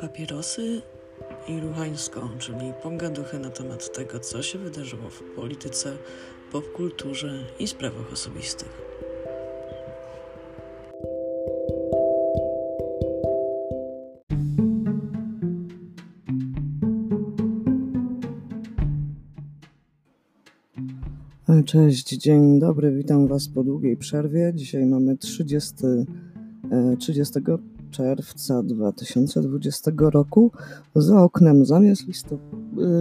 Papierosy i Ruchańską, czyli pogaduchy na temat tego, co się wydarzyło w polityce, popkulturze i sprawach osobistych. Cześć, dzień dobry, witam Was po długiej przerwie. Dzisiaj mamy 30, 30 czerwca 2020 roku. Za oknem zamiast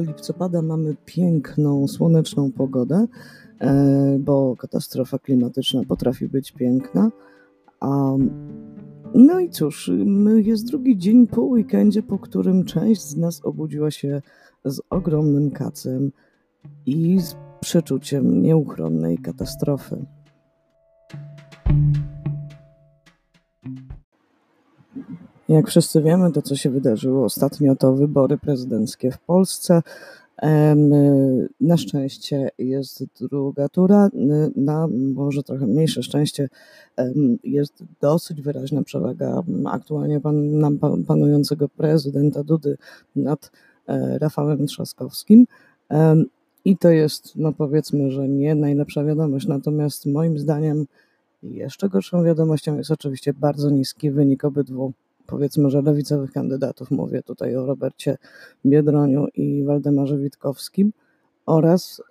listopada mamy piękną, słoneczną pogodę, e, bo katastrofa klimatyczna potrafi być piękna. No i cóż, jest drugi dzień po weekendzie, po którym część z nas obudziła się z ogromnym kacem i z przeczuciem nieuchronnej katastrofy. Jak wszyscy wiemy, to co się wydarzyło ostatnio to wybory prezydenckie w Polsce. Na szczęście jest druga tura, na może trochę mniejsze szczęście jest dosyć wyraźna przewaga aktualnie pan, panującego prezydenta Dudy nad e, Rafałem Trzaskowskim. I to jest, no powiedzmy, że nie najlepsza wiadomość. Natomiast moim zdaniem jeszcze gorszą wiadomością jest oczywiście bardzo niski wynik obydwu, powiedzmy, że lewicowych kandydatów. Mówię tutaj o Robercie Biedroniu i Waldemarze Witkowskim oraz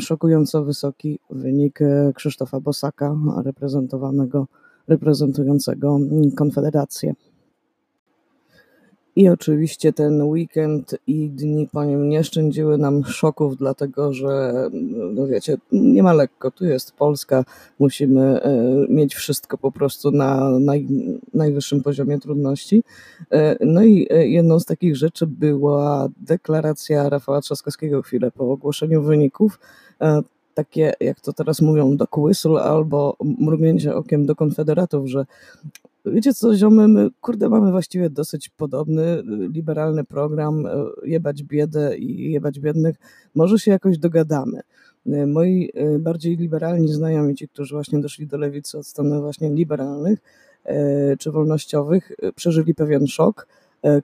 szokująco wysoki wynik Krzysztofa Bosaka, reprezentowanego, reprezentującego Konfederację. I oczywiście ten weekend i dni po nim nie szczędziły nam szoków, dlatego że, no wiecie, nie ma lekko. Tu jest Polska, musimy e, mieć wszystko po prostu na naj, najwyższym poziomie trudności. E, no i e, jedną z takich rzeczy była deklaracja Rafała Trzaskowskiego chwilę po ogłoszeniu wyników takie, jak to teraz mówią, do whistle albo mrugnięcie okiem do konfederatów, że wiecie co, ziomy, my kurde mamy właściwie dosyć podobny, liberalny program, e, jebać biedę i jebać biednych, może się jakoś dogadamy. E, moi bardziej liberalni znajomi, ci, którzy właśnie doszli do lewicy od strony właśnie liberalnych czy wolnościowych, przeżyli pewien szok,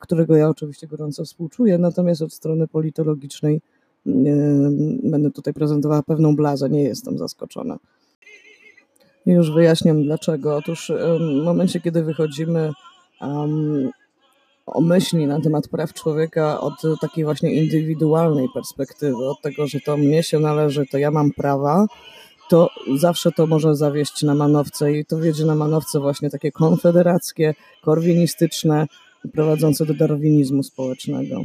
którego ja oczywiście gorąco współczuję, natomiast od strony politologicznej będę tutaj prezentowała pewną blazę, nie jestem zaskoczona. Już wyjaśniam dlaczego. Otóż w momencie, kiedy wychodzimy um, o myśli na temat praw człowieka od takiej właśnie indywidualnej perspektywy, od tego, że to mnie się należy, to ja mam prawa, to zawsze to może zawieść na manowce i to wiedzie na manowce właśnie takie konfederackie, korwinistyczne, prowadzące do darwinizmu społecznego.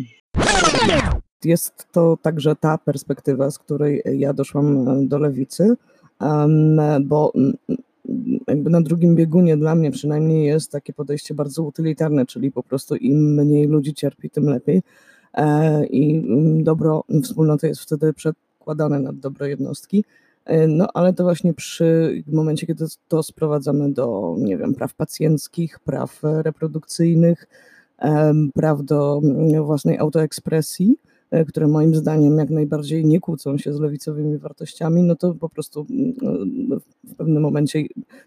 Jest to także ta perspektywa, z której ja doszłam do lewicy bo mm, jakby na drugim biegunie dla mnie przynajmniej jest takie podejście bardzo utylitarne, czyli po prostu im mniej ludzi cierpi, tym lepiej. E, I mm, dobro wspólnoty jest wtedy przedkładane nad dobro jednostki. E, no ale to właśnie przy momencie, kiedy to sprowadzamy do, nie wiem, praw pacjenckich, praw reprodukcyjnych, praw do mm, własnej autoekspresji, E, które moim zdaniem jak najbardziej nie kłócą się z lewicowymi wartościami, no to po prostu mm, w pewnym momencie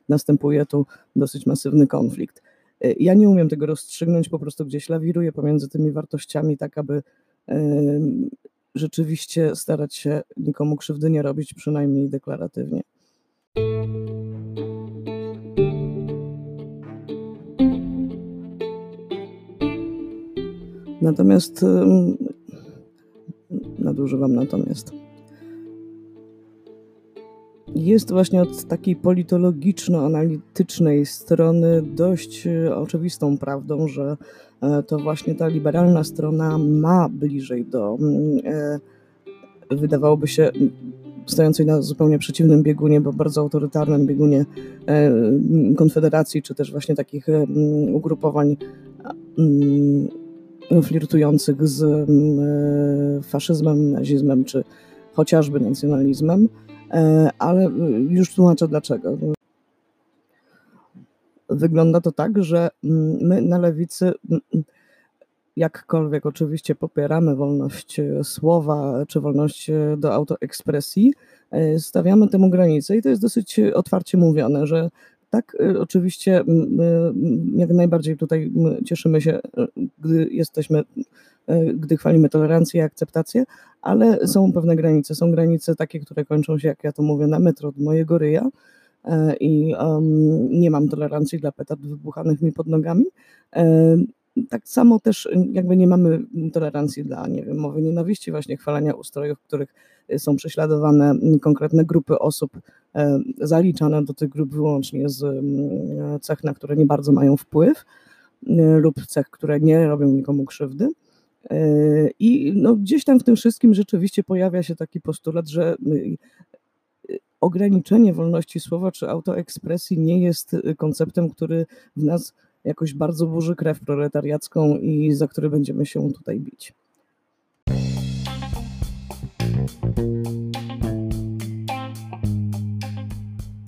następuje tu dosyć masywny konflikt. E, ja nie umiem tego rozstrzygnąć, po prostu gdzieś lawiruję pomiędzy tymi wartościami, tak aby rzeczywiście starać się nikomu krzywdy nie robić, przynajmniej deklaratywnie. Natomiast nadużywam natomiast. Jest właśnie od takiej politologiczno-analitycznej strony dość e, oczywistą prawdą, że e, to właśnie ta liberalna strona ma bliżej do, mm, e, wydawałoby się, stojącej na zupełnie przeciwnym biegunie, bo bardzo autorytarnym biegunie Konfederacji, czy też właśnie takich ugrupowań flirtujących z mm, e, faszyzmem, nazizmem czy chociażby nacjonalizmem, e, ale już tłumaczę dlaczego. Wygląda to tak, że mm, my na lewicy mm, jakkolwiek oczywiście popieramy wolność słowa czy wolność do autoekspresji, e, stawiamy temu granicę i to jest dosyć otwarcie mówione, że tak, oczywiście jak najbardziej tutaj cieszymy się, gdy jesteśmy, gdy chwalimy tolerancję i akceptację, ale są pewne granice. Są granice takie, które kończą się, jak ja to mówię, na metr od mojego ryja i um, nie mam tolerancji dla petard wybuchanych mi pod nogami. Tak samo też jakby nie mamy tolerancji dla, nie wiem, mowy nienawiści, właśnie chwalenia ustrojów, których są prześladowane konkretne grupy osób, zaliczane do tych grup wyłącznie z cech, na które nie bardzo mają wpływ lub cech, które nie robią nikomu krzywdy. I no, gdzieś tam w tym wszystkim rzeczywiście pojawia się taki postulat, że ograniczenie wolności słowa czy autoekspresji nie jest konceptem, który w nas jakoś bardzo burzy krew proletariacką i za który będziemy się tutaj bić.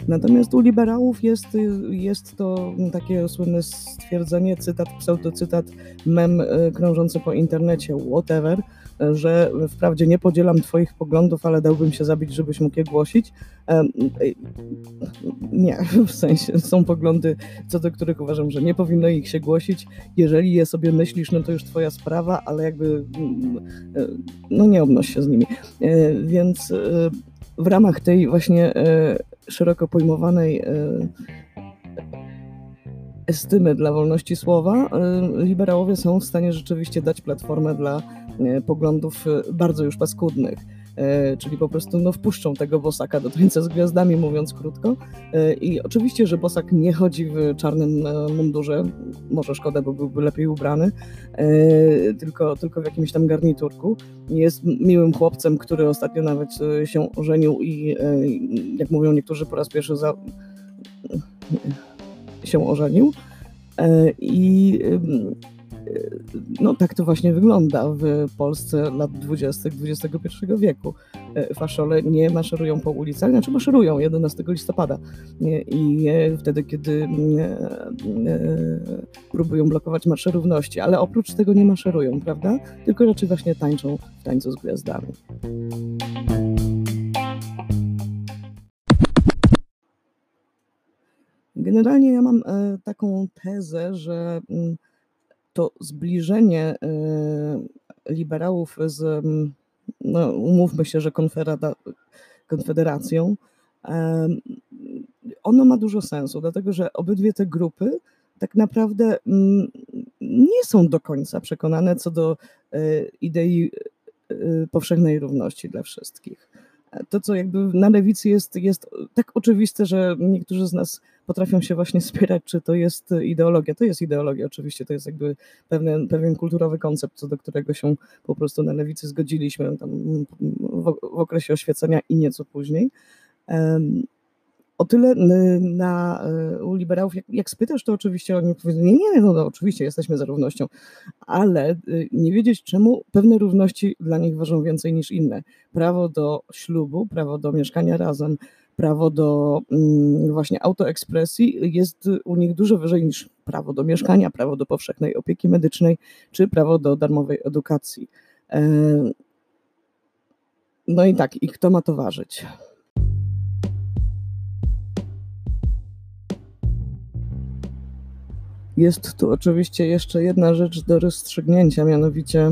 Natomiast u liberałów jest, jest to takie słynne stwierdzenie, cytat, pseudocytat, mem e, krążący po internecie, whatever, że wprawdzie nie podzielam Twoich poglądów, ale dałbym się zabić, żebyś mógł je głosić. Nie, w sensie są poglądy, co do których uważam, że nie powinno ich się głosić. Jeżeli je sobie myślisz, no to już Twoja sprawa, ale jakby no nie obnoś się z nimi. E, więc e, w ramach tej właśnie e, szeroko pojmowanej estymy dla wolności słowa, liberałowie są w stanie rzeczywiście dać platformę dla E, poglądów e, bardzo już paskudnych. E, czyli po prostu no, wpuszczą tego bosaka do tańca z gwiazdami, mówiąc krótko. I oczywiście, że bosak nie chodzi w czarnym mundurze, może szkoda, bo byłby lepiej ubrany, tylko, tylko w jakimś tam garniturku. Jest miłym chłopcem, który ostatnio nawet się ożenił i jak mówią niektórzy po raz pierwszy za... się ożenił. I no tak to właśnie wygląda w Polsce lat 20. XXI wieku. E, faszole nie maszerują po ulicach, znaczy maszerują 11 listopada i wtedy, kiedy próbują blokować marsze równości, ale oprócz tego nie maszerują, prawda? Tylko raczej właśnie tańczą w tańcu z gwiazdami. Generalnie ja mam e, taką tezę, że mm, to zbliżenie y, liberałów z, no, umówmy się, że konfederacją, ono ma dużo sensu, dlatego że obydwie te grupy tak naprawdę mm, nie są do końca przekonane co do y, idei y, powszechnej równości dla wszystkich. To, co jakby na lewicy jest, jest tak oczywiste, że niektórzy z nas potrafią się właśnie spierać, czy to jest ideologia. To jest ideologia, oczywiście, to jest jakby pewien, pewien kulturowy koncept, co do którego się po prostu na lewicy zgodziliśmy tam w, w okresie oświecenia i nieco później o tyle na, e, u liberałów, jak, jak spytasz, to oczywiście oni powiedzą, nie, nie, no, no oczywiście jesteśmy za równością, ale y, nie wiedzieć czemu pewne równości dla nich ważą więcej niż inne. Prawo do ślubu, prawo do mieszkania razem, prawo do mm, właśnie autoekspresji jest u nich dużo wyżej niż prawo do mieszkania, prawo do powszechnej opieki medycznej, czy prawo do darmowej edukacji. E, no i tak, i kto ma to ważyć? Jest tu oczywiście jeszcze jedna rzecz do rozstrzygnięcia, mianowicie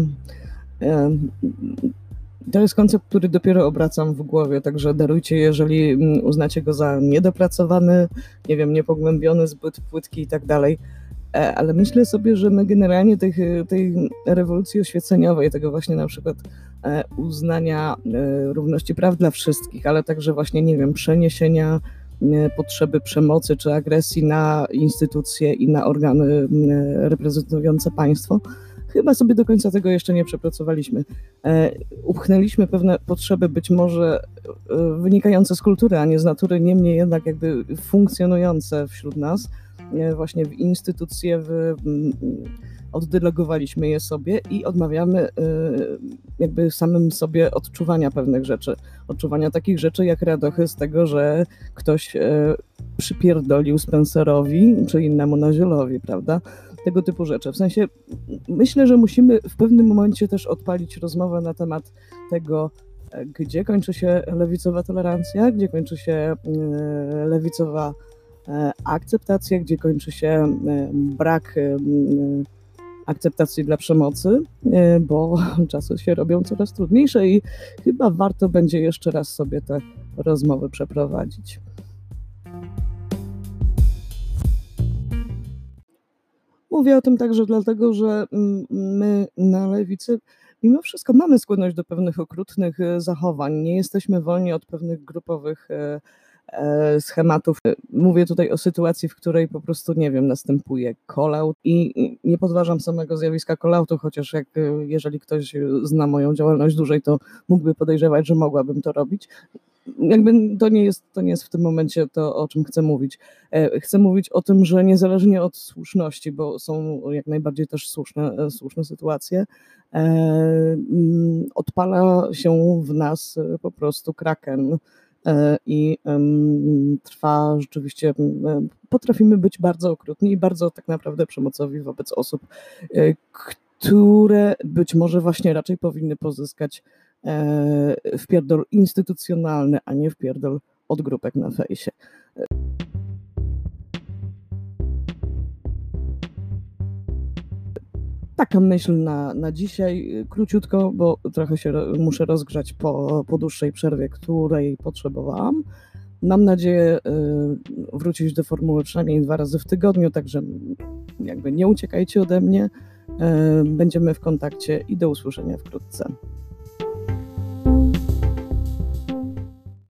to jest koncept, który dopiero obracam w głowie, także darujcie, jeżeli mm, uznacie go za niedopracowany, nie wiem, niepogłębiony, zbyt płytki i tak dalej. E, ale myślę sobie, że my generalnie tej, tej rewolucji oświeceniowej, tego właśnie na przykład e, uznania e, równości praw dla wszystkich, ale także właśnie, nie wiem, przeniesienia potrzeby przemocy czy agresji na instytucje i na organy reprezentujące państwo. Chyba sobie do końca tego jeszcze nie przepracowaliśmy. E, upchnęliśmy pewne potrzeby, być może e, wynikające z kultury, a nie z natury, niemniej jednak jakby funkcjonujące wśród nas, e, właśnie w instytucje, w oddelegowaliśmy je sobie i odmawiamy jakby samym sobie odczuwania pewnych rzeczy. Odczuwania takich rzeczy jak radochy z tego, że ktoś przypierdolił Spencerowi czy innemu nazielowi, prawda? Tego typu rzeczy. W sensie myślę, że musimy w pewnym momencie też odpalić rozmowę na temat tego, gdzie kończy się lewicowa tolerancja, gdzie kończy się y, lewicowa akceptację, gdzie kończy się brak akceptacji dla przemocy, bo czasy się robią coraz trudniejsze i chyba warto będzie jeszcze raz sobie te rozmowy przeprowadzić. Mówię o tym także dlatego, że my na lewicy mimo wszystko mamy skłonność do pewnych okrutnych e, zachowań. Nie jesteśmy wolni od pewnych grupowych e, e, schematów. Mówię tutaj o sytuacji, w której po prostu, nie wiem, następuje call-out i nie podważam samego zjawiska call-outu, chociaż jak, jeżeli ktoś zna moją działalność dłużej, to mógłby podejrzewać, że mogłabym to robić jakby to nie, jest, to nie jest w tym momencie to, o czym chcę mówić. E, chcę mówić o tym, że niezależnie od słuszności, bo są jak najbardziej też słuszne, e, słuszne sytuacje, e, mm, odpala się w nas po prostu kraken i trwa rzeczywiście, potrafimy być bardzo okrutni i bardzo tak naprawdę przemocowi wobec osób, które być może właśnie raczej powinny pozyskać E, wpierdol instytucjonalny, a nie wpierdol od grupek na fejsie. Taka myśl na, na dzisiaj, króciutko, bo trochę się muszę rozgrzać po, po dłuższej przerwie, której potrzebowałam. Mam nadzieję y, wrócić do formuły przynajmniej dwa razy w tygodniu, także jakby nie uciekajcie ode mnie. Y, będziemy w kontakcie i do usłyszenia wkrótce.